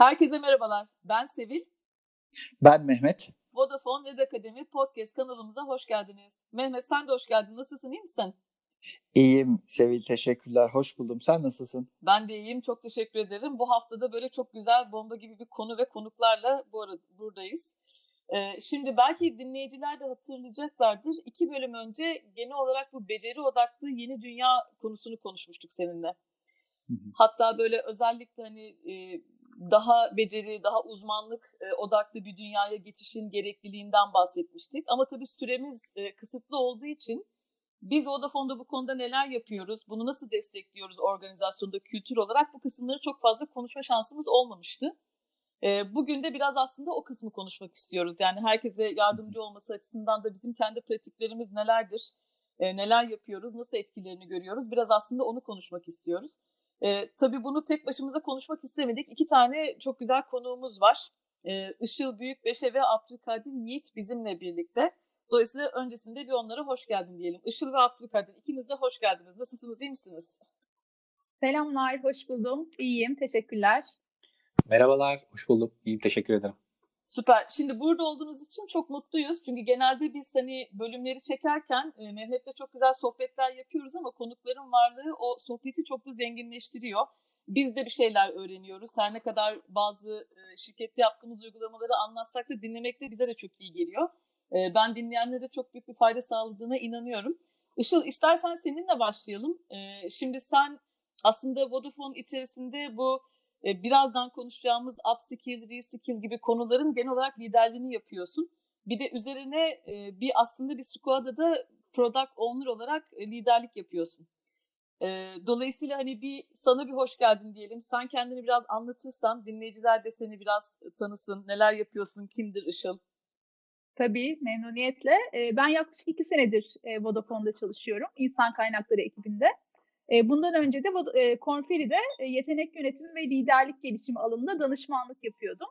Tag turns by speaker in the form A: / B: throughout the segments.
A: Herkese merhabalar. Ben Sevil.
B: Ben Mehmet.
A: Vodafone Red Akademi Podcast kanalımıza hoş geldiniz. Mehmet sen de hoş geldin. Nasılsın, iyi misin?
B: İyiyim Sevil, teşekkürler. Hoş buldum. Sen nasılsın?
A: Ben de iyiyim, çok teşekkür ederim. Bu haftada böyle çok güzel bomba gibi bir konu ve konuklarla bu arada buradayız. Ee, şimdi belki dinleyiciler de hatırlayacaklardır. İki bölüm önce genel olarak bu beceri odaklı yeni dünya konusunu konuşmuştuk seninle. Hatta böyle özellikle hani e, daha beceri, daha uzmanlık e, odaklı bir dünyaya geçişin gerekliliğinden bahsetmiştik. Ama tabii süremiz e, kısıtlı olduğu için biz Vodafone'da bu konuda neler yapıyoruz, bunu nasıl destekliyoruz organizasyonda kültür olarak bu kısımları çok fazla konuşma şansımız olmamıştı. E, bugün de biraz aslında o kısmı konuşmak istiyoruz. Yani herkese yardımcı olması açısından da bizim kendi pratiklerimiz nelerdir, e, neler yapıyoruz, nasıl etkilerini görüyoruz biraz aslında onu konuşmak istiyoruz. E, tabii bunu tek başımıza konuşmak istemedik. İki tane çok güzel konuğumuz var. E, Işıl Büyükbeşe ve Abdülkadir Yiğit bizimle birlikte. Dolayısıyla öncesinde bir onlara hoş geldin diyelim. Işıl ve Abdülkadir ikiniz de hoş geldiniz. Nasılsınız, iyi misiniz?
C: Selamlar, hoş buldum. İyiyim, teşekkürler.
D: Merhabalar, hoş buldum. İyiyim, teşekkür ederim.
A: Süper. Şimdi burada olduğunuz için çok mutluyuz. Çünkü genelde biz hani bölümleri çekerken e, Mehmet'le çok güzel sohbetler yapıyoruz ama konukların varlığı o sohbeti çok da zenginleştiriyor. Biz de bir şeyler öğreniyoruz. Her ne kadar bazı e, şirkette yaptığımız uygulamaları anlatsak da dinlemek de bize de çok iyi geliyor. E, ben dinleyenlere çok büyük bir fayda sağladığına inanıyorum. Işıl istersen seninle başlayalım. E, şimdi sen aslında Vodafone içerisinde bu e, birazdan konuşacağımız upskill, reskill gibi konuların genel olarak liderliğini yapıyorsun. Bir de üzerine e, bir aslında bir squad'a da product owner olarak e, liderlik yapıyorsun. Dolayısıyla hani bir sana bir hoş geldin diyelim. Sen kendini biraz anlatırsan dinleyiciler de seni biraz tanısın. Neler yapıyorsun, kimdir Işıl?
C: Tabii memnuniyetle. Ben yaklaşık iki senedir Vodafone'da çalışıyorum. İnsan kaynakları ekibinde. E, bundan önce de e, Konferi'de e, yetenek yönetimi ve liderlik gelişimi alanında danışmanlık yapıyordum.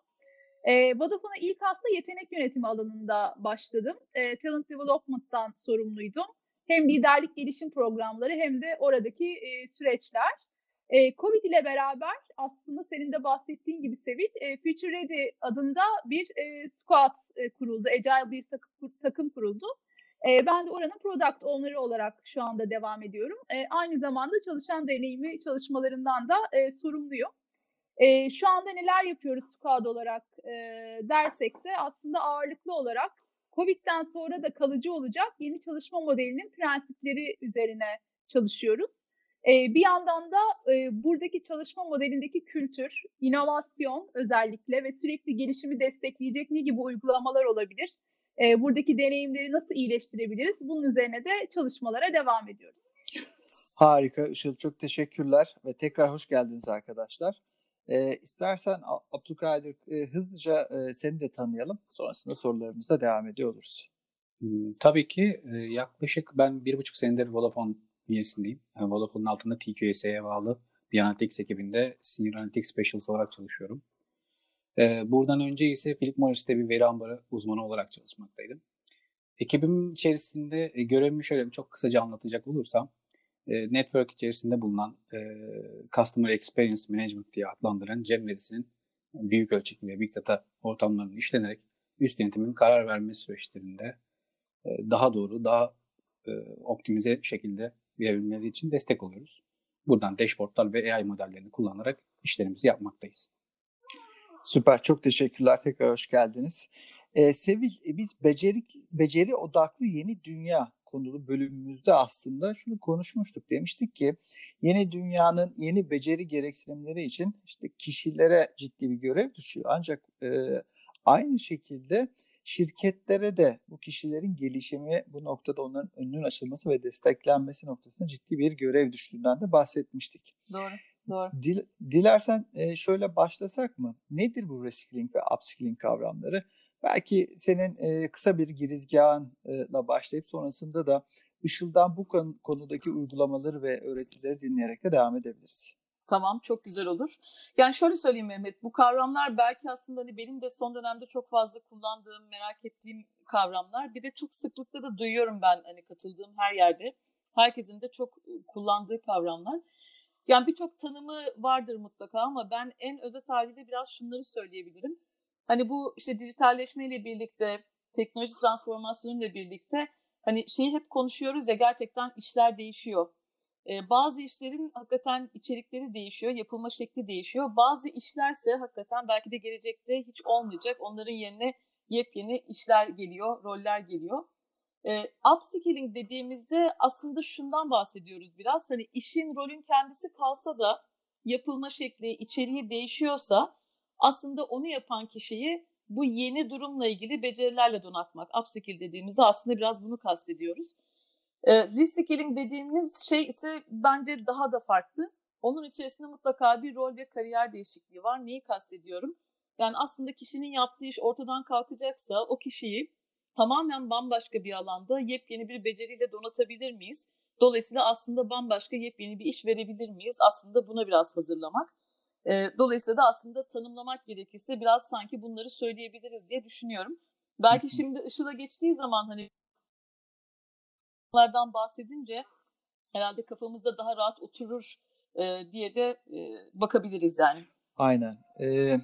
C: E, Vodafone'a ilk aslında yetenek yönetimi alanında başladım. E, talent Development'tan sorumluydum. Hem liderlik gelişim programları hem de oradaki e, süreçler. E, Covid ile beraber aslında senin de bahsettiğin gibi Sevil, e, Future Ready adında bir e, squad e, kuruldu. Agile bir takım, takım kuruldu. E, ben de oranın product owner'ı olarak şu anda devam ediyorum. E, aynı zamanda çalışan deneyimi çalışmalarından da e, sorumluyum. E, şu anda neler yapıyoruz squad olarak e, dersek de aslında ağırlıklı olarak Covid'den sonra da kalıcı olacak yeni çalışma modelinin prensipleri üzerine çalışıyoruz. E, bir yandan da e, buradaki çalışma modelindeki kültür, inovasyon özellikle ve sürekli gelişimi destekleyecek ne gibi uygulamalar olabilir? E, buradaki deneyimleri nasıl iyileştirebiliriz? Bunun üzerine de çalışmalara devam ediyoruz.
B: Harika Işıl çok teşekkürler ve tekrar hoş geldiniz arkadaşlar. E, istersen Abdülkadir e, hızlıca e, seni de tanıyalım. Sonrasında sorularımıza devam ediyor oluruz.
D: Hmm, tabii ki e, yaklaşık ben bir buçuk senedir Vodafone üyesindeyim. Yani Vodafone'un altında TQS'ye bağlı bir Analytics ekibinde Senior Analytics Specialist olarak çalışıyorum. Ee, buradan önce ise Philip Morris'te bir veri ambarı uzmanı olarak çalışmaktaydım. Ekibim içerisinde e, görevimi şöyle çok kısaca anlatacak olursam, e, network içerisinde bulunan e, Customer Experience Management diye adlandırılan Cem verisinin büyük ölçekli ve Big Data ortamlarının işlenerek üst yönetimin karar verme süreçlerinde daha doğru, daha optimize şekilde verebilmeleri için destek oluyoruz. Buradan dashboardlar ve AI modellerini kullanarak işlerimizi yapmaktayız.
B: Süper, çok teşekkürler. Tekrar hoş geldiniz. Ee, Sevil, e, biz beceri, beceri odaklı yeni dünya konulu bölümümüzde aslında şunu konuşmuştuk. Demiştik ki yeni dünyanın yeni beceri gereksinimleri için işte kişilere ciddi bir görev düşüyor. Ancak e, aynı şekilde şirketlere de bu kişilerin gelişimi bu noktada onların önünün açılması ve desteklenmesi noktasında ciddi bir görev düştüğünden de bahsetmiştik.
A: Doğru. Doğru.
B: Dil, dilersen e, şöyle başlasak mı? Nedir bu reskilling ve upskilling kavramları? Belki senin e, kısa bir girizgahınla başlayıp sonrasında da Işıl'dan bu konudaki uygulamaları ve öğretileri dinleyerek de devam edebiliriz.
A: Tamam çok güzel olur. Yani şöyle söyleyeyim Mehmet bu kavramlar belki aslında hani benim de son dönemde çok fazla kullandığım, merak ettiğim kavramlar. Bir de çok sıklıkla da duyuyorum ben hani katıldığım her yerde. Herkesin de çok kullandığı kavramlar. Yani birçok tanımı vardır mutlaka ama ben en özet haliyle biraz şunları söyleyebilirim. Hani bu işte dijitalleşmeyle birlikte, teknoloji transformasyonuyla birlikte hani şeyi hep konuşuyoruz ya gerçekten işler değişiyor. Ee, bazı işlerin hakikaten içerikleri değişiyor, yapılma şekli değişiyor. Bazı işlerse hakikaten belki de gelecekte hiç olmayacak. Onların yerine yepyeni işler geliyor, roller geliyor. E, upskilling dediğimizde aslında şundan bahsediyoruz biraz. Hani işin rolün kendisi kalsa da yapılma şekli, içeriği değişiyorsa aslında onu yapan kişiyi bu yeni durumla ilgili becerilerle donatmak. Upskill dediğimizde aslında biraz bunu kastediyoruz. E, reskilling dediğimiz şey ise bence daha da farklı. Onun içerisinde mutlaka bir rol ve kariyer değişikliği var. Neyi kastediyorum? Yani aslında kişinin yaptığı iş ortadan kalkacaksa o kişiyi tamamen bambaşka bir alanda yepyeni bir beceriyle donatabilir miyiz? Dolayısıyla aslında bambaşka yepyeni bir iş verebilir miyiz? Aslında buna biraz hazırlamak. Dolayısıyla da aslında tanımlamak gerekirse biraz sanki bunları söyleyebiliriz diye düşünüyorum. Belki şimdi Işıl'a geçtiği zaman hani bunlardan bahsedince herhalde kafamızda daha rahat oturur diye de bakabiliriz yani.
B: Aynen. Ee,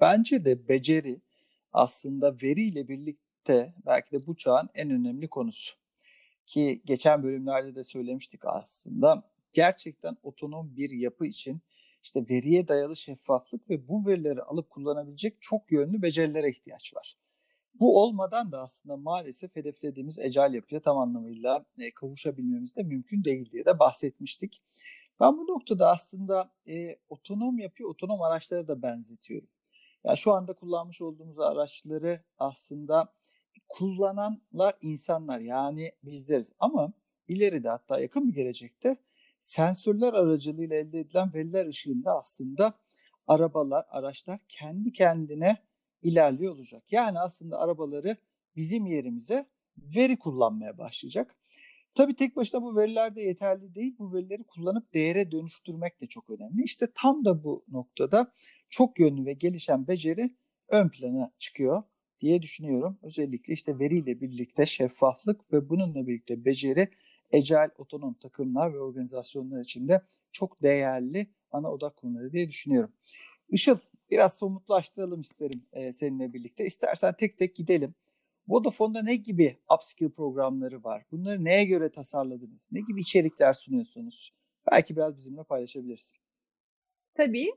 B: bence de beceri aslında veriyle birlikte belki de bu çağın en önemli konusu. Ki geçen bölümlerde de söylemiştik aslında. Gerçekten otonom bir yapı için işte veriye dayalı şeffaflık ve bu verileri alıp kullanabilecek çok yönlü becerilere ihtiyaç var. Bu olmadan da aslında maalesef hedeflediğimiz ecal yapıya tam anlamıyla e, kavuşabilmemiz de mümkün değil diye de bahsetmiştik. Ben bu noktada aslında e, otonom yapıyı otonom araçlara da benzetiyorum. Yani şu anda kullanmış olduğumuz araçları aslında kullananlar insanlar yani bizleriz. Ama ileride hatta yakın bir gelecekte sensörler aracılığıyla elde edilen veriler ışığında aslında arabalar, araçlar kendi kendine ilerliyor olacak. Yani aslında arabaları bizim yerimize veri kullanmaya başlayacak. Tabii tek başına bu veriler de yeterli değil. Bu verileri kullanıp değere dönüştürmek de çok önemli. İşte tam da bu noktada çok yönlü ve gelişen beceri ön plana çıkıyor diye düşünüyorum. Özellikle işte veriyle birlikte şeffaflık ve bununla birlikte beceri ecel otonom takımlar ve organizasyonlar içinde çok değerli ana odak konuları diye düşünüyorum. Işıl biraz somutlaştıralım isterim e, seninle birlikte. İstersen tek tek gidelim. Vodafone'da ne gibi upskill programları var? Bunları neye göre tasarladınız? Ne gibi içerikler sunuyorsunuz? Belki biraz bizimle paylaşabilirsin.
C: Tabii.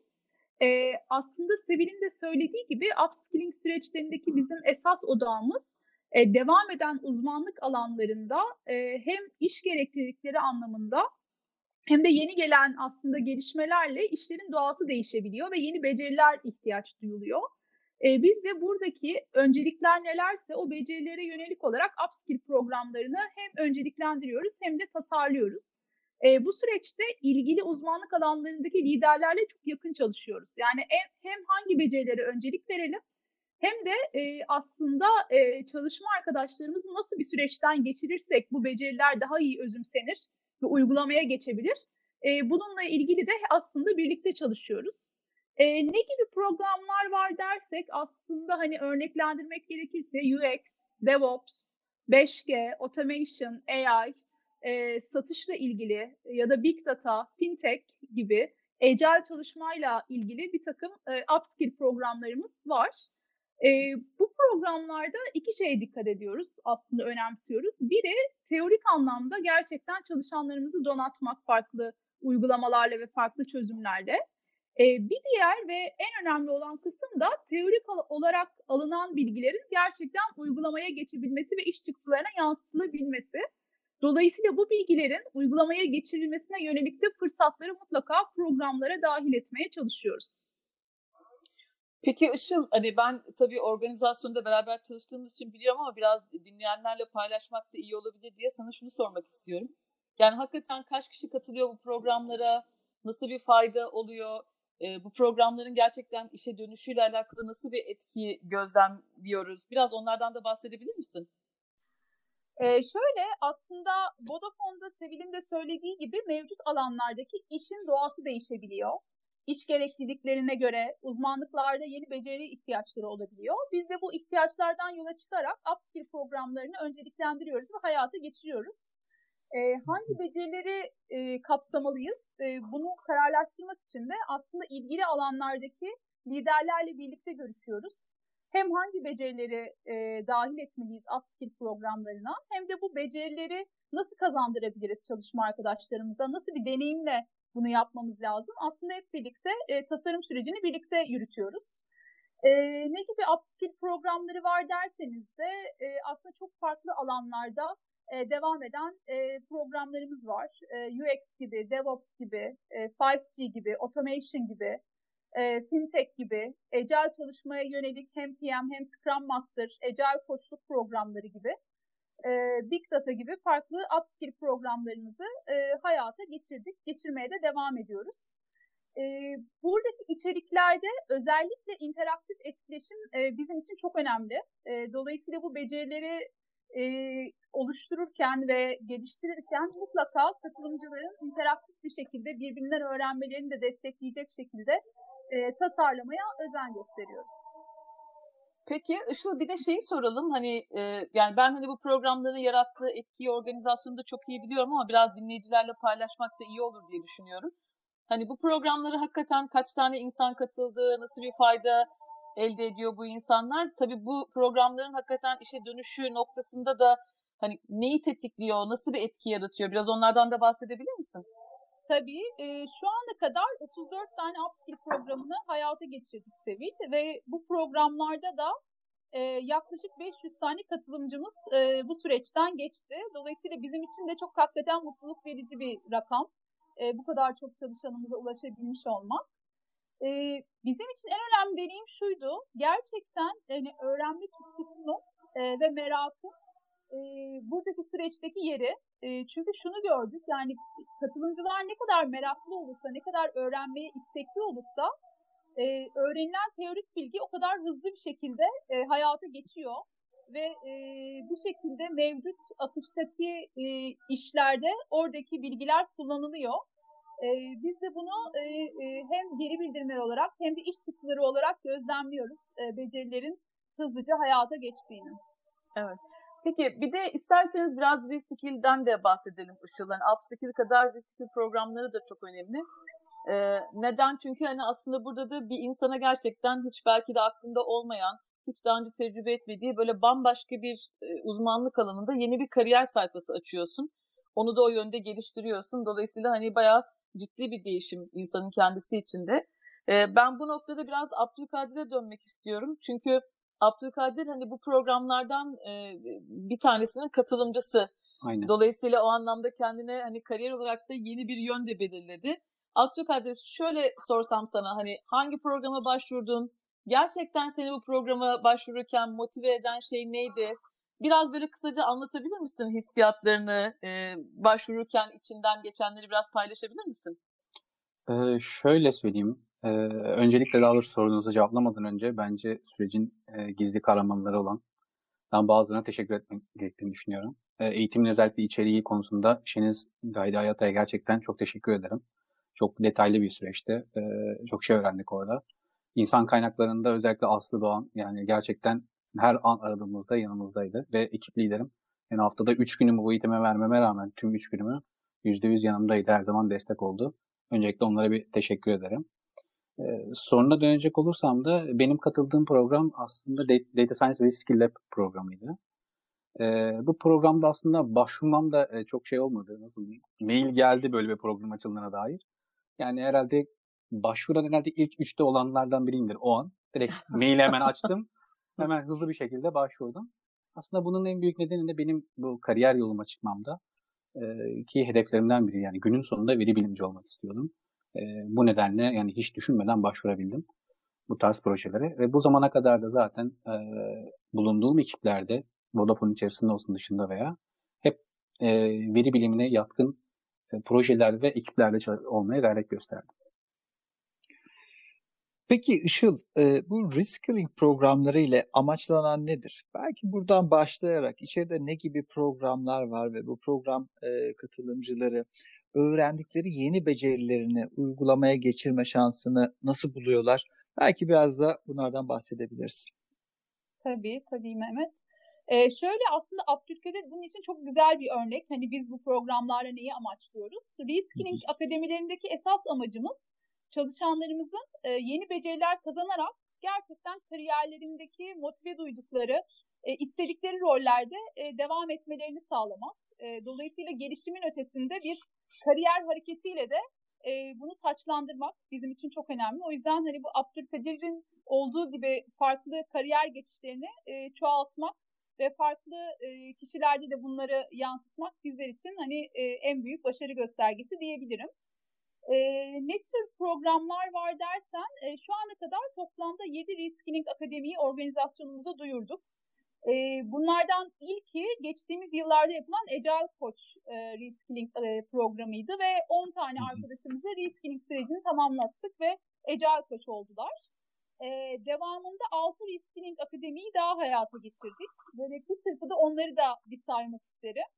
C: Ee, aslında Sevil'in de söylediği gibi upskilling süreçlerindeki bizim esas odağımız e, devam eden uzmanlık alanlarında e, hem iş gereklilikleri anlamında hem de yeni gelen aslında gelişmelerle işlerin doğası değişebiliyor ve yeni beceriler ihtiyaç duyuluyor. E, biz de buradaki öncelikler nelerse o becerilere yönelik olarak upskill programlarını hem önceliklendiriyoruz hem de tasarlıyoruz. E, bu süreçte ilgili uzmanlık alanlarındaki liderlerle çok yakın çalışıyoruz. Yani hem, hem hangi becerilere öncelik verelim hem de e, aslında e, çalışma arkadaşlarımızı nasıl bir süreçten geçirirsek bu beceriler daha iyi özümsenir ve uygulamaya geçebilir. E, bununla ilgili de aslında birlikte çalışıyoruz. E, ne gibi programlar var dersek aslında hani örneklendirmek gerekirse UX, DevOps, 5G, Automation, AI, e, satışla ilgili ya da Big Data, FinTech gibi ecel çalışmayla ilgili bir takım e, upskill programlarımız var. E, bu programlarda iki şeye dikkat ediyoruz, aslında önemsiyoruz. Biri teorik anlamda gerçekten çalışanlarımızı donatmak farklı uygulamalarla ve farklı çözümlerle. E, bir diğer ve en önemli olan kısım da teorik olarak alınan bilgilerin gerçekten uygulamaya geçebilmesi ve iş çıktılarına yansıtılabilmesi. Dolayısıyla bu bilgilerin uygulamaya geçirilmesine yönelik de fırsatları mutlaka programlara dahil etmeye çalışıyoruz.
A: Peki Işıl, hani ben tabii organizasyonda beraber çalıştığımız için biliyorum ama biraz dinleyenlerle paylaşmak da iyi olabilir diye sana şunu sormak istiyorum. Yani hakikaten kaç kişi katılıyor bu programlara? Nasıl bir fayda oluyor? E, bu programların gerçekten işe dönüşüyle alakalı nasıl bir etki gözlemliyoruz? Biraz onlardan da bahsedebilir misin?
C: Ee, şöyle aslında Vodafone'da Sevil'in de söylediği gibi mevcut alanlardaki işin doğası değişebiliyor. İş gerekliliklerine göre uzmanlıklarda yeni beceri ihtiyaçları olabiliyor. Biz de bu ihtiyaçlardan yola çıkarak upskill programlarını önceliklendiriyoruz ve hayata geçiriyoruz. e, hangi becerileri e, kapsamalıyız? E, bunu kararlaştırmak için de aslında ilgili alanlardaki liderlerle birlikte görüşüyoruz. Hem hangi becerileri e, dahil etmeliyiz upskill programlarına hem de bu becerileri nasıl kazandırabiliriz çalışma arkadaşlarımıza, nasıl bir deneyimle bunu yapmamız lazım. Aslında hep birlikte e, tasarım sürecini birlikte yürütüyoruz. E, ne gibi upskill programları var derseniz de e, aslında çok farklı alanlarda e, devam eden e, programlarımız var. E, UX gibi, DevOps gibi, e, 5G gibi, Automation gibi, e, fintech gibi, Agile çalışmaya yönelik hem PM hem Scrum Master, Agile koçluk programları gibi, e, Big Data gibi farklı upskill programlarımızı e, hayata geçirdik, geçirmeye de devam ediyoruz. E, buradaki içeriklerde özellikle interaktif etkileşim e, bizim için çok önemli. E, dolayısıyla bu becerileri e, oluştururken ve geliştirirken mutlaka katılımcıların interaktif bir şekilde birbirinden öğrenmelerini de destekleyecek şekilde e, tasarlamaya özen gösteriyoruz.
A: Peki Işıl bir de şeyi soralım hani e, yani ben hani bu programların yarattığı etkiyi organizasyonu da çok iyi biliyorum ama biraz dinleyicilerle paylaşmak da iyi olur diye düşünüyorum. Hani bu programları hakikaten kaç tane insan katıldı, nasıl bir fayda elde ediyor bu insanlar? Tabii bu programların hakikaten işe dönüşü noktasında da hani neyi tetikliyor, nasıl bir etki yaratıyor? Biraz onlardan da bahsedebilir misin?
C: Tabii. E, şu ana kadar 34 tane upskill programını hayata geçirdik Sevil ve bu programlarda da e, yaklaşık 500 tane katılımcımız e, bu süreçten geçti. Dolayısıyla bizim için de çok hakikaten mutluluk verici bir rakam. E, bu kadar çok çalışanımıza ulaşabilmiş olmak. E, bizim için en önemli deneyim şuydu. Gerçekten yani öğrenme tutkusunu e, ve merakı e, buradaki süreçteki yeri e, çünkü şunu gördük yani katılımcılar ne kadar meraklı olursa, ne kadar öğrenmeye istekli olursa e, öğrenilen teorik bilgi o kadar hızlı bir şekilde e, hayata geçiyor ve e, bir şekilde mevcut akıştaki e, işlerde oradaki bilgiler kullanılıyor. E, biz de bunu e, e, hem geri bildirimler olarak hem de iş çıktıları olarak gözlemliyoruz e, becerilerin hızlıca hayata geçtiğini.
A: Evet. Peki bir de isterseniz biraz reskill'den de bahsedelim Işıl. Yani upskill kadar reskill programları da çok önemli. Ee, neden? Çünkü hani aslında burada da bir insana gerçekten hiç belki de aklında olmayan, hiç daha önce tecrübe etmediği böyle bambaşka bir e, uzmanlık alanında yeni bir kariyer sayfası açıyorsun. Onu da o yönde geliştiriyorsun. Dolayısıyla hani bayağı ciddi bir değişim insanın kendisi için de. Ee, ben bu noktada biraz Abdülkadir'e dönmek istiyorum. Çünkü Abdülkadir hani bu programlardan e, bir tanesinin katılımcısı.
D: Aynen.
A: Dolayısıyla o anlamda kendine hani kariyer olarak da yeni bir yön de belirledi. Abdülkadir şöyle sorsam sana hani hangi programa başvurdun? Gerçekten seni bu programa başvururken motive eden şey neydi? Biraz böyle kısaca anlatabilir misin hissiyatlarını, e, başvururken içinden geçenleri biraz paylaşabilir misin?
D: Ee, şöyle söyleyeyim. Ee, öncelikle daha doğrusu sorunuzu cevaplamadan önce bence sürecin e, gizli kahramanları olan ben bazılarına teşekkür etmek gerektiğini düşünüyorum. E, eğitimin özellikle içeriği konusunda Şeniz Gaydi Hayata'ya gerçekten çok teşekkür ederim. Çok detaylı bir süreçti. E, çok şey öğrendik orada. İnsan kaynaklarında özellikle Aslı Doğan yani gerçekten her an aradığımızda yanımızdaydı ve ekip liderim. Yani haftada 3 günümü bu eğitime vermeme rağmen tüm 3 günümü %100 yanımdaydı. Her zaman destek oldu. Öncelikle onlara bir teşekkür ederim. Ee, soruna dönecek olursam da benim katıldığım program aslında Data Science ve Skill Lab programıydı. Ee, bu programda aslında başvurmam da e, çok şey olmadı. Nasıl diyeyim? Mail geldi böyle bir program açıldığına dair. Yani herhalde başvuran herhalde ilk üçte olanlardan biriyimdir o an. Direkt maili hemen açtım. Hemen hızlı bir şekilde başvurdum. Aslında bunun en büyük nedeni de benim bu kariyer yoluma çıkmamda e, ki hedeflerimden biri. Yani günün sonunda veri bilimci olmak istiyordum. E, bu nedenle yani hiç düşünmeden başvurabildim bu tarz projelere. Ve bu zamana kadar da zaten e, bulunduğum ekiplerde Vodafone içerisinde olsun dışında veya hep e, veri bilimine yatkın e, projeler ve ekiplerde olmaya gayret gösterdim.
B: Peki Işıl, bu reskilling programları ile amaçlanan nedir? Belki buradan başlayarak içeride ne gibi programlar var ve bu program katılımcıları öğrendikleri yeni becerilerini uygulamaya geçirme şansını nasıl buluyorlar? Belki biraz da bunlardan bahsedebilirsin.
C: Tabii, tabii Mehmet. Ee, şöyle aslında Abdülkadir bunun için çok güzel bir örnek. Hani biz bu programlarla neyi amaçlıyoruz? Reskilling akademilerindeki esas amacımız çalışanlarımızın e, yeni beceriler kazanarak gerçekten kariyerlerindeki motive duydukları, e, istedikleri rollerde e, devam etmelerini sağlamak. E, dolayısıyla gelişimin ötesinde bir kariyer hareketiyle de e, bunu taçlandırmak bizim için çok önemli. O yüzden hani bu Abdülkadir'in olduğu gibi farklı kariyer geçişlerini e, çoğaltmak ve farklı e, kişilerde de bunları yansıtmak bizler için hani e, en büyük başarı göstergesi diyebilirim. E, ne tür programlar var dersen e, şu ana kadar toplamda 7 Reskilling Akademi'yi organizasyonumuza duyurduk. E, bunlardan ilki geçtiğimiz yıllarda yapılan Agile Coach e, Reskilling e, programıydı ve 10 tane arkadaşımızı Reskilling sürecini tamamlattık ve Agile Coach oldular. E, devamında 6 Reskilling Akademi'yi daha hayata geçirdik. Böyle bir çırpıda onları da bir saymak isterim.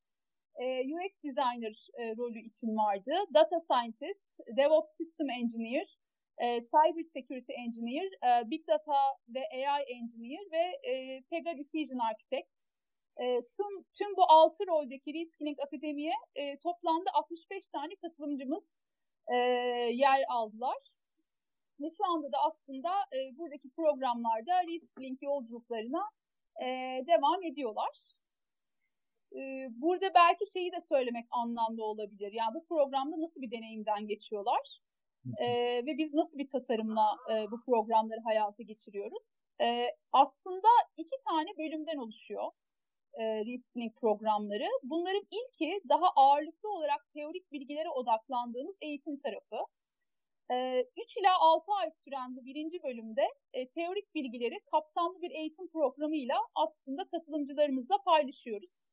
C: UX Designer rolü için vardı. Data Scientist, DevOps System Engineer, Cyber Security Engineer, Big Data ve AI Engineer ve Pega Decision Architect. Tüm, tüm bu altı roldeki Reskilling Akademi'ye toplamda 65 tane katılımcımız yer aldılar. Ve şu anda da aslında buradaki programlarda Reskilling yolculuklarına devam ediyorlar. Burada belki şeyi de söylemek anlamlı olabilir. Yani bu programda nasıl bir deneyimden geçiyorlar? Ee, ve biz nasıl bir tasarımla e, bu programları hayata geçiriyoruz? Ee, aslında iki tane bölümden oluşuyor e, Reskilling programları. Bunların ilki daha ağırlıklı olarak teorik bilgilere odaklandığımız eğitim tarafı. 3 ee, ila 6 ay süren bu birinci bölümde e, teorik bilgileri kapsamlı bir eğitim programıyla aslında katılımcılarımızla paylaşıyoruz.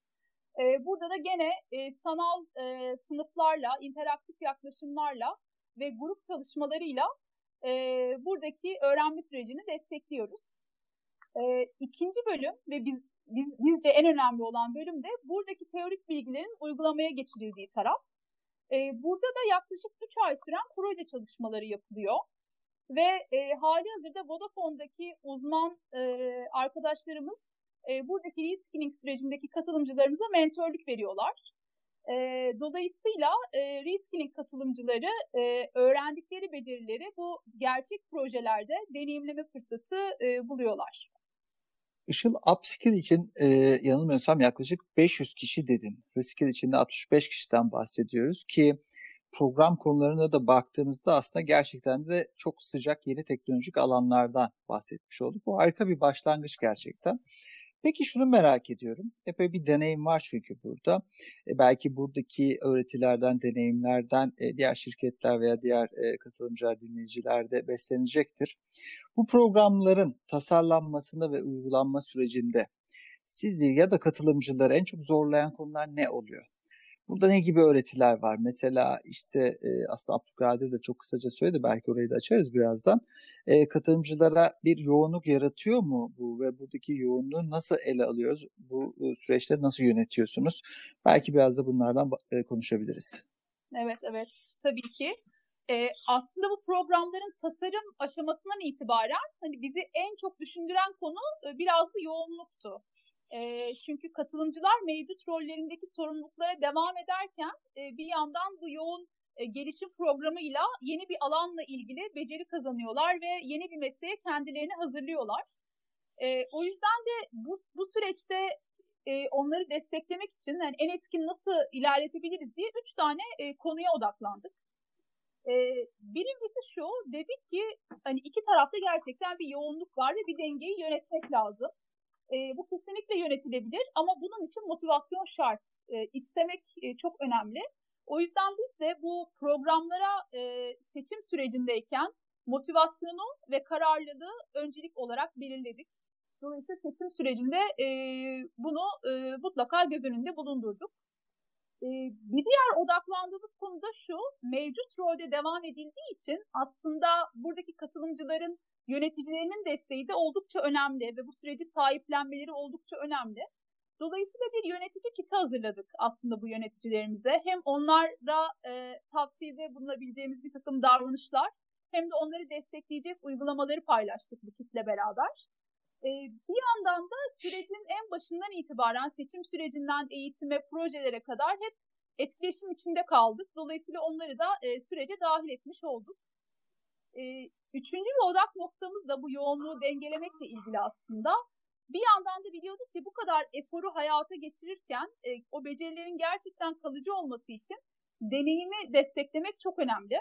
C: E, burada da gene e, sanal e, sınıflarla, interaktif yaklaşımlarla ve grup çalışmalarıyla e, buradaki öğrenme sürecini destekliyoruz. E, ikinci bölüm ve biz, biz bizce en önemli olan bölüm de buradaki teorik bilgilerin uygulamaya geçirildiği taraf. E, burada da yaklaşık 3 ay süren proje çalışmaları yapılıyor. Ve e, hali hazırda Vodafone'daki uzman e, arkadaşlarımız e, buradaki reskilling sürecindeki katılımcılarımıza mentorluk veriyorlar. E, dolayısıyla e, reskilling katılımcıları e, öğrendikleri becerileri bu gerçek projelerde deneyimleme fırsatı e, buluyorlar.
B: Işıl upskill için e, yanılmıyorsam yaklaşık 500 kişi dedin. Reskill için de 65 kişiden bahsediyoruz ki program konularına da baktığımızda aslında gerçekten de çok sıcak yeni teknolojik alanlardan bahsetmiş olduk. Bu harika bir başlangıç gerçekten. Peki şunu merak ediyorum. Epey bir deneyim var çünkü burada. E, belki buradaki öğretilerden, deneyimlerden e, diğer şirketler veya diğer e, katılımcılar, dinleyiciler de beslenecektir. Bu programların tasarlanmasında ve uygulanma sürecinde sizi ya da katılımcıları en çok zorlayan konular ne oluyor? Burada ne gibi öğretiler var? Mesela işte e, aslında Abdülkadir de çok kısaca söyledi. Belki orayı da açarız birazdan. E, katılımcılara bir yoğunluk yaratıyor mu bu ve buradaki yoğunluğu nasıl ele alıyoruz? Bu e, süreçleri nasıl yönetiyorsunuz? Belki biraz da bunlardan e, konuşabiliriz.
C: Evet, evet. Tabii ki. E, aslında bu programların tasarım aşamasından itibaren hani bizi en çok düşündüren konu e, biraz bu yoğunluktu. E, çünkü katılımcılar mevcut rollerindeki sorumluluklara devam ederken e, bir yandan bu yoğun e, gelişim programıyla yeni bir alanla ilgili beceri kazanıyorlar ve yeni bir mesleğe kendilerini hazırlıyorlar. E, o yüzden de bu, bu süreçte e, onları desteklemek için yani en etkin nasıl ilerletebiliriz diye üç tane e, konuya odaklandık. E, birincisi şu, dedik ki hani iki tarafta gerçekten bir yoğunluk var ve bir dengeyi yönetmek lazım. E, bu kesinlikle yönetilebilir ama bunun için motivasyon şart. E, istemek e, çok önemli. O yüzden biz de bu programlara e, seçim sürecindeyken motivasyonu ve kararlılığı öncelik olarak belirledik. Dolayısıyla seçim sürecinde e, bunu e, mutlaka göz önünde bulundurduk. E, bir diğer odaklandığımız konu da şu, mevcut rolde devam edildiği için aslında buradaki katılımcıların yöneticilerinin desteği de oldukça önemli ve bu süreci sahiplenmeleri oldukça önemli. Dolayısıyla bir yönetici kiti hazırladık aslında bu yöneticilerimize. Hem onlara e, tavsiyede bulunabileceğimiz bir takım davranışlar hem de onları destekleyecek uygulamaları paylaştık bu kitle beraber. E, bir yandan da sürecin en başından itibaren seçim sürecinden eğitime, projelere kadar hep etkileşim içinde kaldık. Dolayısıyla onları da e, sürece dahil etmiş olduk. E, üçüncü ve odak noktamız da bu yoğunluğu dengelemekle ilgili aslında. Bir yandan da biliyorduk ki bu kadar eforu hayata geçirirken e, o becerilerin gerçekten kalıcı olması için deneyimi desteklemek çok önemli.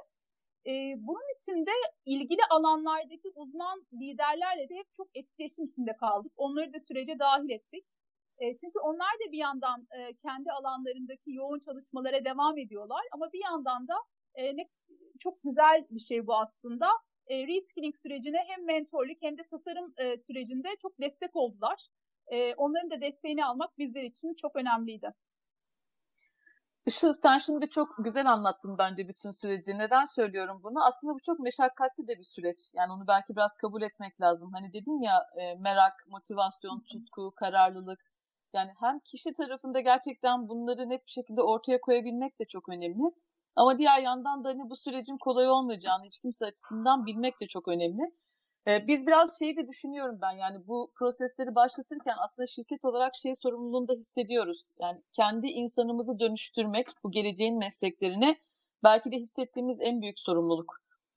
C: E, bunun için de ilgili alanlardaki uzman liderlerle de hep çok etkileşim içinde kaldık. Onları da sürece dahil ettik. E, çünkü onlar da bir yandan e, kendi alanlarındaki yoğun çalışmalara devam ediyorlar ama bir yandan da e, ne çok güzel bir şey bu aslında. E, reskilling sürecine hem mentorluk hem de tasarım e, sürecinde çok destek oldular. E, onların da desteğini almak bizler için çok önemliydi.
A: Işıl sen şimdi çok güzel anlattın bence bütün süreci. Neden söylüyorum bunu? Aslında bu çok meşakkatli de bir süreç. Yani onu belki biraz kabul etmek lazım. Hani dedin ya e, merak, motivasyon, tutku, kararlılık. Yani hem kişi tarafında gerçekten bunları net bir şekilde ortaya koyabilmek de çok önemli. Ama diğer yandan da hani bu sürecin kolay olmayacağını hiç kimse açısından bilmek de çok önemli. Ee, biz biraz şeyi de düşünüyorum ben yani bu prosesleri başlatırken aslında şirket olarak şey sorumluluğunu da hissediyoruz. Yani kendi insanımızı dönüştürmek bu geleceğin mesleklerine belki de hissettiğimiz en büyük sorumluluk.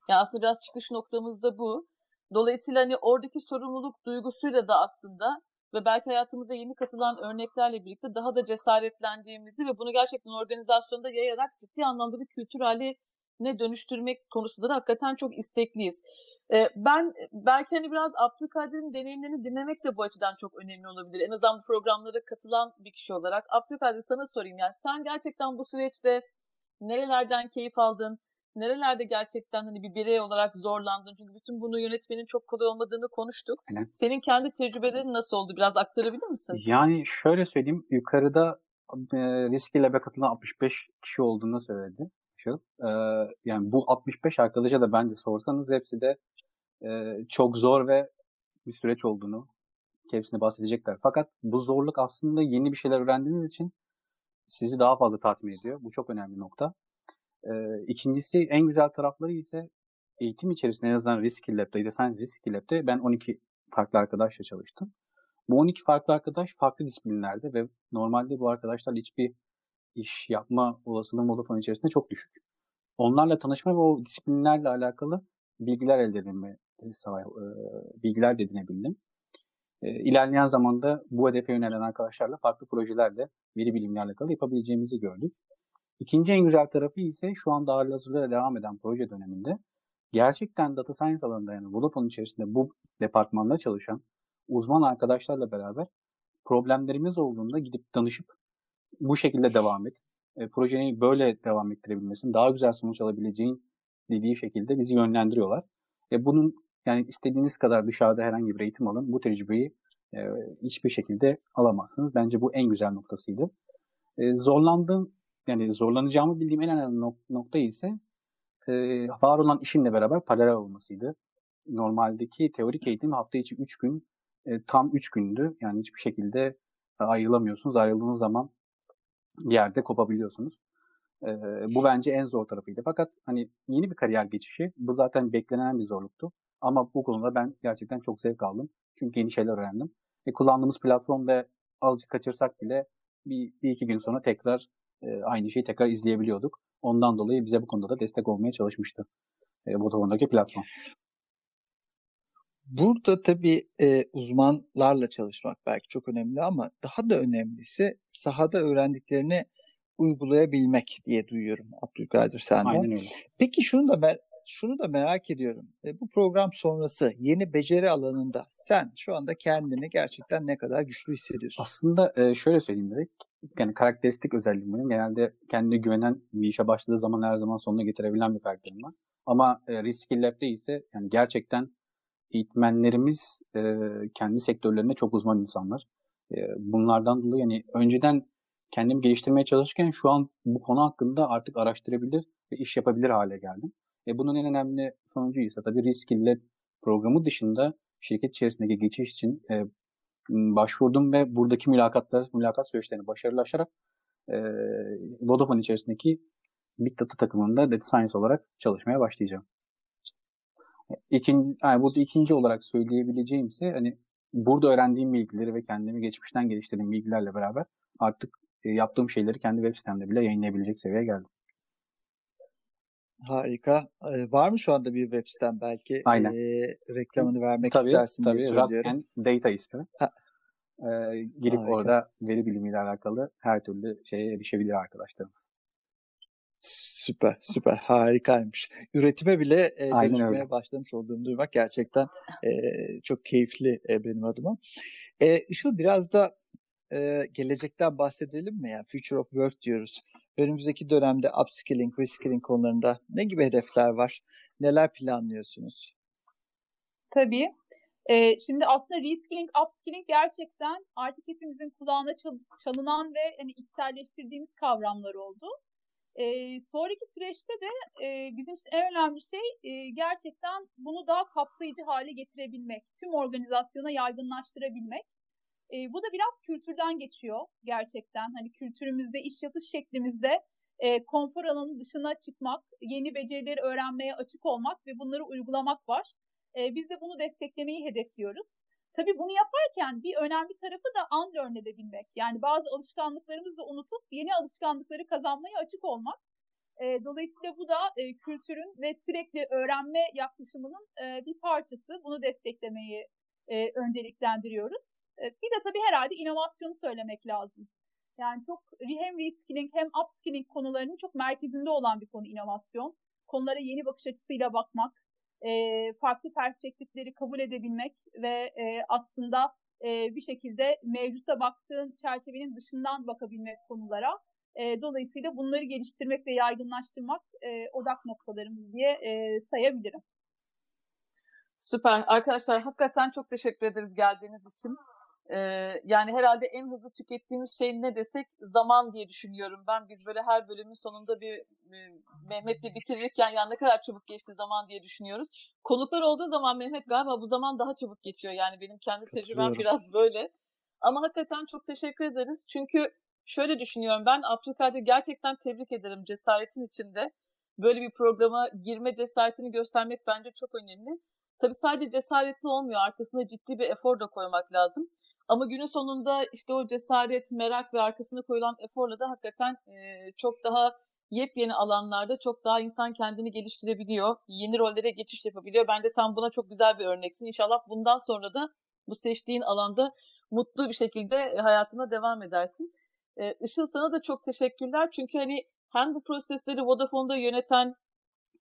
A: Yani aslında biraz çıkış noktamız da bu. Dolayısıyla hani oradaki sorumluluk duygusuyla da aslında ve belki hayatımıza yeni katılan örneklerle birlikte daha da cesaretlendiğimizi ve bunu gerçekten organizasyonda yayarak ciddi anlamda bir kültür haline dönüştürmek konusunda da hakikaten çok istekliyiz. Ben belki hani biraz Abdülkadir'in deneyimlerini dinlemek de bu açıdan çok önemli olabilir. En azından bu programlara katılan bir kişi olarak. Abdülkadir sana sorayım yani sen gerçekten bu süreçte nerelerden keyif aldın? Nerelerde gerçekten hani bir birey olarak zorlandın? Çünkü bütün bunu yönetmenin çok kolay olmadığını konuştuk.
D: Aynen.
A: Senin kendi tecrübelerin nasıl oldu? Biraz aktarabilir misin?
D: Yani şöyle söyleyeyim. Yukarıda e, risk ile katılan 65 kişi olduğunu söyledi. E, yani bu 65 arkadaşa da bence sorsanız hepsi de e, çok zor ve bir süreç olduğunu hepsine bahsedecekler. Fakat bu zorluk aslında yeni bir şeyler öğrendiğiniz için sizi daha fazla tatmin ediyor. Bu çok önemli nokta. Ee, ikincisi en güzel tarafları ise eğitim içerisinde en azından Risk Lab'da, Science Risk Lab'de ben 12 farklı arkadaşla çalıştım. Bu 12 farklı arkadaş farklı disiplinlerde ve normalde bu arkadaşlarla hiçbir iş yapma olasılığı Vodafone içerisinde çok düşük. Onlarla tanışma ve o disiplinlerle alakalı bilgiler elde edinme, e, bilgiler de edinebildim. İlerleyen zamanda bu hedefe yönelen arkadaşlarla farklı projelerle veri bilimle alakalı yapabileceğimizi gördük. İkinci en güzel tarafı ise şu anda halihazırda devam eden proje döneminde gerçekten data science alanında yani Vodafone içerisinde bu departmanda çalışan uzman arkadaşlarla beraber problemlerimiz olduğunda gidip danışıp bu şekilde devam et. E, projeyi böyle devam ettirebilmesin, daha güzel sonuç alabileceğin dediği şekilde bizi yönlendiriyorlar. E, bunun yani istediğiniz kadar dışarıda herhangi bir eğitim alın. Bu tecrübeyi e, hiçbir şekilde alamazsınız. Bence bu en güzel noktasıydı. E, zorlandığım yani zorlanacağımı bildiğim en önemli nokta ise e, var olan işimle beraber paralel olmasıydı. Normaldeki teorik eğitim hafta içi 3 gün, e, tam 3 gündü. Yani hiçbir şekilde ayrılamıyorsunuz. Ayrıldığınız zaman bir yerde kopabiliyorsunuz. E, bu bence en zor tarafıydı. Fakat hani yeni bir kariyer geçişi. Bu zaten beklenen bir zorluktu. Ama bu konuda ben gerçekten çok zevk aldım. Çünkü yeni şeyler öğrendim. E, kullandığımız platform ve azıcık kaçırsak bile bir, bir iki gün sonra tekrar e, aynı şeyi tekrar izleyebiliyorduk. Ondan dolayı bize bu konuda da destek olmaya çalışmıştı e, Vodafone'daki platform.
B: Burada tabii e, uzmanlarla çalışmak belki çok önemli ama daha da önemlisi sahada öğrendiklerini uygulayabilmek diye duyuyorum Abdülkadir senden.
D: Aynen öyle.
B: Peki şunu da ben şunu da merak ediyorum. E, bu program sonrası yeni beceri alanında sen şu anda kendini gerçekten ne kadar güçlü hissediyorsun?
D: Aslında e, şöyle söyleyeyim direkt. Yani karakteristik özelliğim benim. Genelde kendine güvenen bir işe başladığı zaman her zaman sonuna getirebilen bir karakterim var. Ama e, Risk Lab'de ise yani gerçekten eğitmenlerimiz e, kendi sektörlerinde çok uzman insanlar. E, bunlardan dolayı yani önceden kendimi geliştirmeye çalışırken şu an bu konu hakkında artık araştırabilir ve iş yapabilir hale geldim. E, bunun en önemli sonucu ise tabii Risk Lab programı dışında şirket içerisindeki geçiş için e, başvurdum ve buradaki mülakatlar, mülakat süreçlerini başarılı e, Vodafone içerisindeki Big Data takımında Data Science olarak çalışmaya başlayacağım. İkinci, yani burada ikinci olarak söyleyebileceğim ise hani burada öğrendiğim bilgileri ve kendimi geçmişten geliştirdiğim bilgilerle beraber artık e, yaptığım şeyleri kendi web sitemde bile yayınlayabilecek seviyeye geldim.
B: Harika. Ee, var mı şu anda bir web sitem belki?
D: Aynen.
B: Ee, reklamını vermek
D: tabii,
B: istersin
D: tabii,
B: diye söylüyorum.
D: and Data ismi.
B: Ha.
D: Ee, girip
B: Harika.
D: orada veri bilimiyle alakalı her türlü şeye erişebilir arkadaşlarımız.
B: Süper, süper. Harikaymış. Üretime bile e, dönüşmeye
D: öyle.
B: başlamış olduğunu duymak gerçekten e, çok keyifli e, benim adıma. E, Işıl biraz da e, gelecekten bahsedelim mi? Yani Future of Work diyoruz. Önümüzdeki dönemde upskilling, reskilling konularında ne gibi hedefler var? Neler planlıyorsunuz?
C: Tabii. Ee, şimdi aslında reskilling, upskilling gerçekten artık hepimizin kulağına çal- çalınan ve hani içselleştirdiğimiz kavramlar oldu. Ee, sonraki süreçte de e, bizim için en önemli şey e, gerçekten bunu daha kapsayıcı hale getirebilmek, tüm organizasyona yaygınlaştırabilmek. E, bu da biraz kültürden geçiyor gerçekten. Hani kültürümüzde, iş yapış şeklimizde e, konfor alanının dışına çıkmak, yeni becerileri öğrenmeye açık olmak ve bunları uygulamak var. E, biz de bunu desteklemeyi hedefliyoruz. Tabii bunu yaparken bir önemli tarafı da unlearn edebilmek. Yani bazı alışkanlıklarımızı unutup yeni alışkanlıkları kazanmaya açık olmak. E, dolayısıyla bu da e, kültürün ve sürekli öğrenme yaklaşımının e, bir parçası. Bunu desteklemeyi e, önceliklendiriyoruz. E, bir de tabii herhalde inovasyonu söylemek lazım. Yani çok hem reskilling hem upskilling konularının çok merkezinde olan bir konu inovasyon. Konulara yeni bakış açısıyla bakmak, e, farklı perspektifleri kabul edebilmek ve e, aslında e, bir şekilde mevcutta baktığın çerçevenin dışından bakabilmek konulara. E, dolayısıyla bunları geliştirmek ve yaygınlaştırmak e, odak noktalarımız diye e, sayabilirim.
A: Süper. Arkadaşlar hakikaten çok teşekkür ederiz geldiğiniz için. Ee, yani herhalde en hızlı tükettiğimiz şey ne desek zaman diye düşünüyorum ben. Biz böyle her bölümün sonunda bir e, Mehmet'le bitirirken ya ne kadar çabuk geçti zaman diye düşünüyoruz. Konuklar olduğu zaman Mehmet galiba bu zaman daha çabuk geçiyor. Yani benim kendi tecrübem biraz böyle. Ama hakikaten çok teşekkür ederiz. Çünkü şöyle düşünüyorum ben Abdülkadir gerçekten tebrik ederim cesaretin içinde. Böyle bir programa girme cesaretini göstermek bence çok önemli. Tabii sadece cesaretli olmuyor. Arkasına ciddi bir efor da koymak lazım. Ama günün sonunda işte o cesaret, merak ve arkasına koyulan eforla da hakikaten çok daha yepyeni alanlarda çok daha insan kendini geliştirebiliyor. Yeni rollere geçiş yapabiliyor. Bence sen buna çok güzel bir örneksin. İnşallah bundan sonra da bu seçtiğin alanda mutlu bir şekilde hayatına devam edersin. E, Işıl sana da çok teşekkürler. Çünkü hani hem bu prosesleri Vodafone'da yöneten,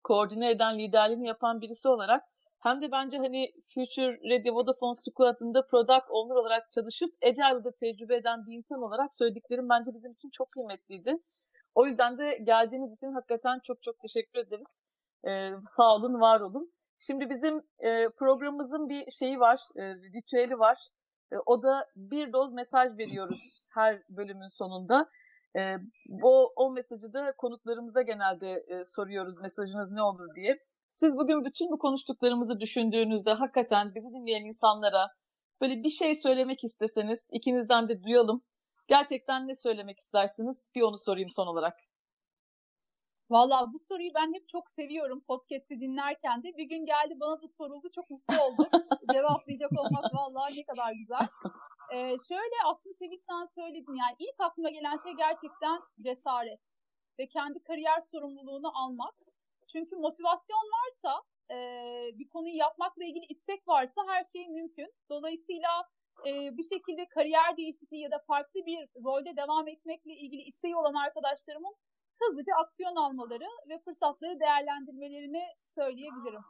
A: koordine eden, liderliğini yapan birisi olarak hem de bence hani Future Ready Vodafone Squad'ında product owner olarak çalışıp Agile'da tecrübe eden bir insan olarak söylediklerim bence bizim için çok kıymetliydi. O yüzden de geldiğiniz için hakikaten çok çok teşekkür ederiz. Ee, sağ olun, var olun. Şimdi bizim e, programımızın bir şeyi var, e, ritüeli var. E, o da bir doz mesaj veriyoruz her bölümün sonunda. E, bu o mesajı da konuklarımıza genelde e, soruyoruz mesajınız ne olur diye. Siz bugün bütün bu konuştuklarımızı düşündüğünüzde hakikaten bizi dinleyen insanlara böyle bir şey söylemek isteseniz ikinizden de duyalım. Gerçekten ne söylemek istersiniz? Bir onu sorayım son olarak.
C: Valla bu soruyu ben hep çok seviyorum podcast'i dinlerken de. Bir gün geldi bana da soruldu. Çok mutlu oldum. Cevaplayacak olmak vallahi ne kadar güzel. Ee, şöyle aslında Sevil sen söyledin yani ilk aklıma gelen şey gerçekten cesaret ve kendi kariyer sorumluluğunu almak. Çünkü motivasyon varsa, e, bir konuyu yapmakla ilgili istek varsa her şey mümkün. Dolayısıyla e, bir şekilde kariyer değişikliği ya da farklı bir rolde devam etmekle ilgili isteği olan arkadaşlarımın hızlıca aksiyon almaları ve fırsatları değerlendirmelerini söyleyebilirim.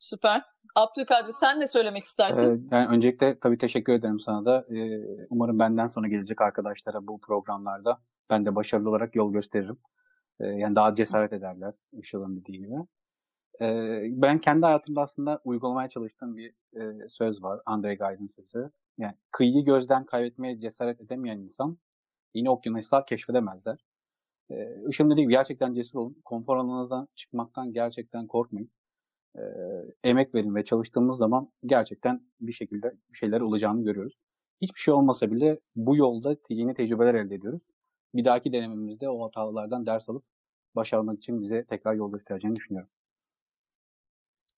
A: Süper. Abdülkadir sen ne söylemek istersin?
D: Ee, yani öncelikle tabii teşekkür ederim sana da. Ee, umarım benden sonra gelecek arkadaşlara bu programlarda ben de başarılı olarak yol gösteririm. Yani daha cesaret ederler Işıl'ın dediği gibi. Ben kendi hayatımda aslında uygulamaya çalıştığım bir e, söz var. Andre Guy'ın sözü. Yani kıyıyı gözden kaybetmeye cesaret edemeyen insan yine okyanuslar keşfedemezler. Ee, Işıl'ın dediği gibi gerçekten cesur olun. Konfor alanınızdan çıkmaktan gerçekten korkmayın. Emek verin ve çalıştığımız zaman gerçekten bir şekilde bir şeyler olacağını görüyoruz. Hiçbir şey olmasa bile bu yolda yeni tecrübeler elde ediyoruz. Bir dahaki denememizde o hatalardan ders alıp başarmak için bize tekrar yol göstereceğini düşünüyorum.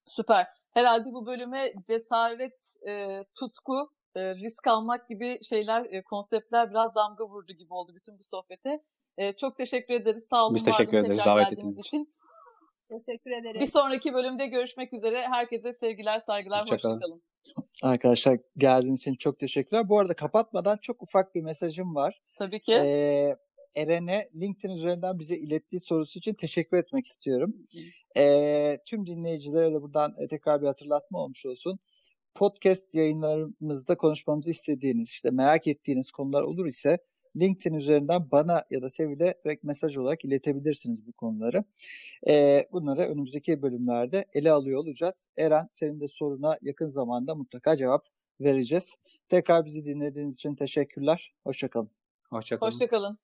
A: Süper. Herhalde bu bölüme cesaret, e, tutku e, risk almak gibi şeyler, e, konseptler biraz damga vurdu gibi oldu bütün bu sohbete. E, çok teşekkür ederiz. Sağ olun,
D: Biz teşekkür ederiz
A: tekrar
D: davet
A: geldiğiniz
D: ettiğiniz
A: için.
C: Teşekkür ederim.
A: Bir sonraki bölümde görüşmek üzere. Herkese sevgiler, saygılar,
D: Hoşça kalın.
A: hoşçakalın.
B: Arkadaşlar geldiğiniz için çok teşekkürler. Bu arada kapatmadan çok ufak bir mesajım var.
A: Tabii ki.
B: Ee, Eren'e LinkedIn üzerinden bize ilettiği sorusu için teşekkür etmek istiyorum. Ee, tüm dinleyicilere de buradan e, tekrar bir hatırlatma olmuş olsun. Podcast yayınlarımızda konuşmamızı istediğiniz, işte merak ettiğiniz konular olur ise LinkedIn üzerinden bana ya da Sevil'e direkt mesaj olarak iletebilirsiniz bu konuları. Ee, bunları önümüzdeki bölümlerde ele alıyor olacağız. Eren senin de soruna yakın zamanda mutlaka cevap vereceğiz. Tekrar bizi dinlediğiniz için teşekkürler. Hoşçakalın.
D: Hoşçakalın.
A: Hoşçakalın.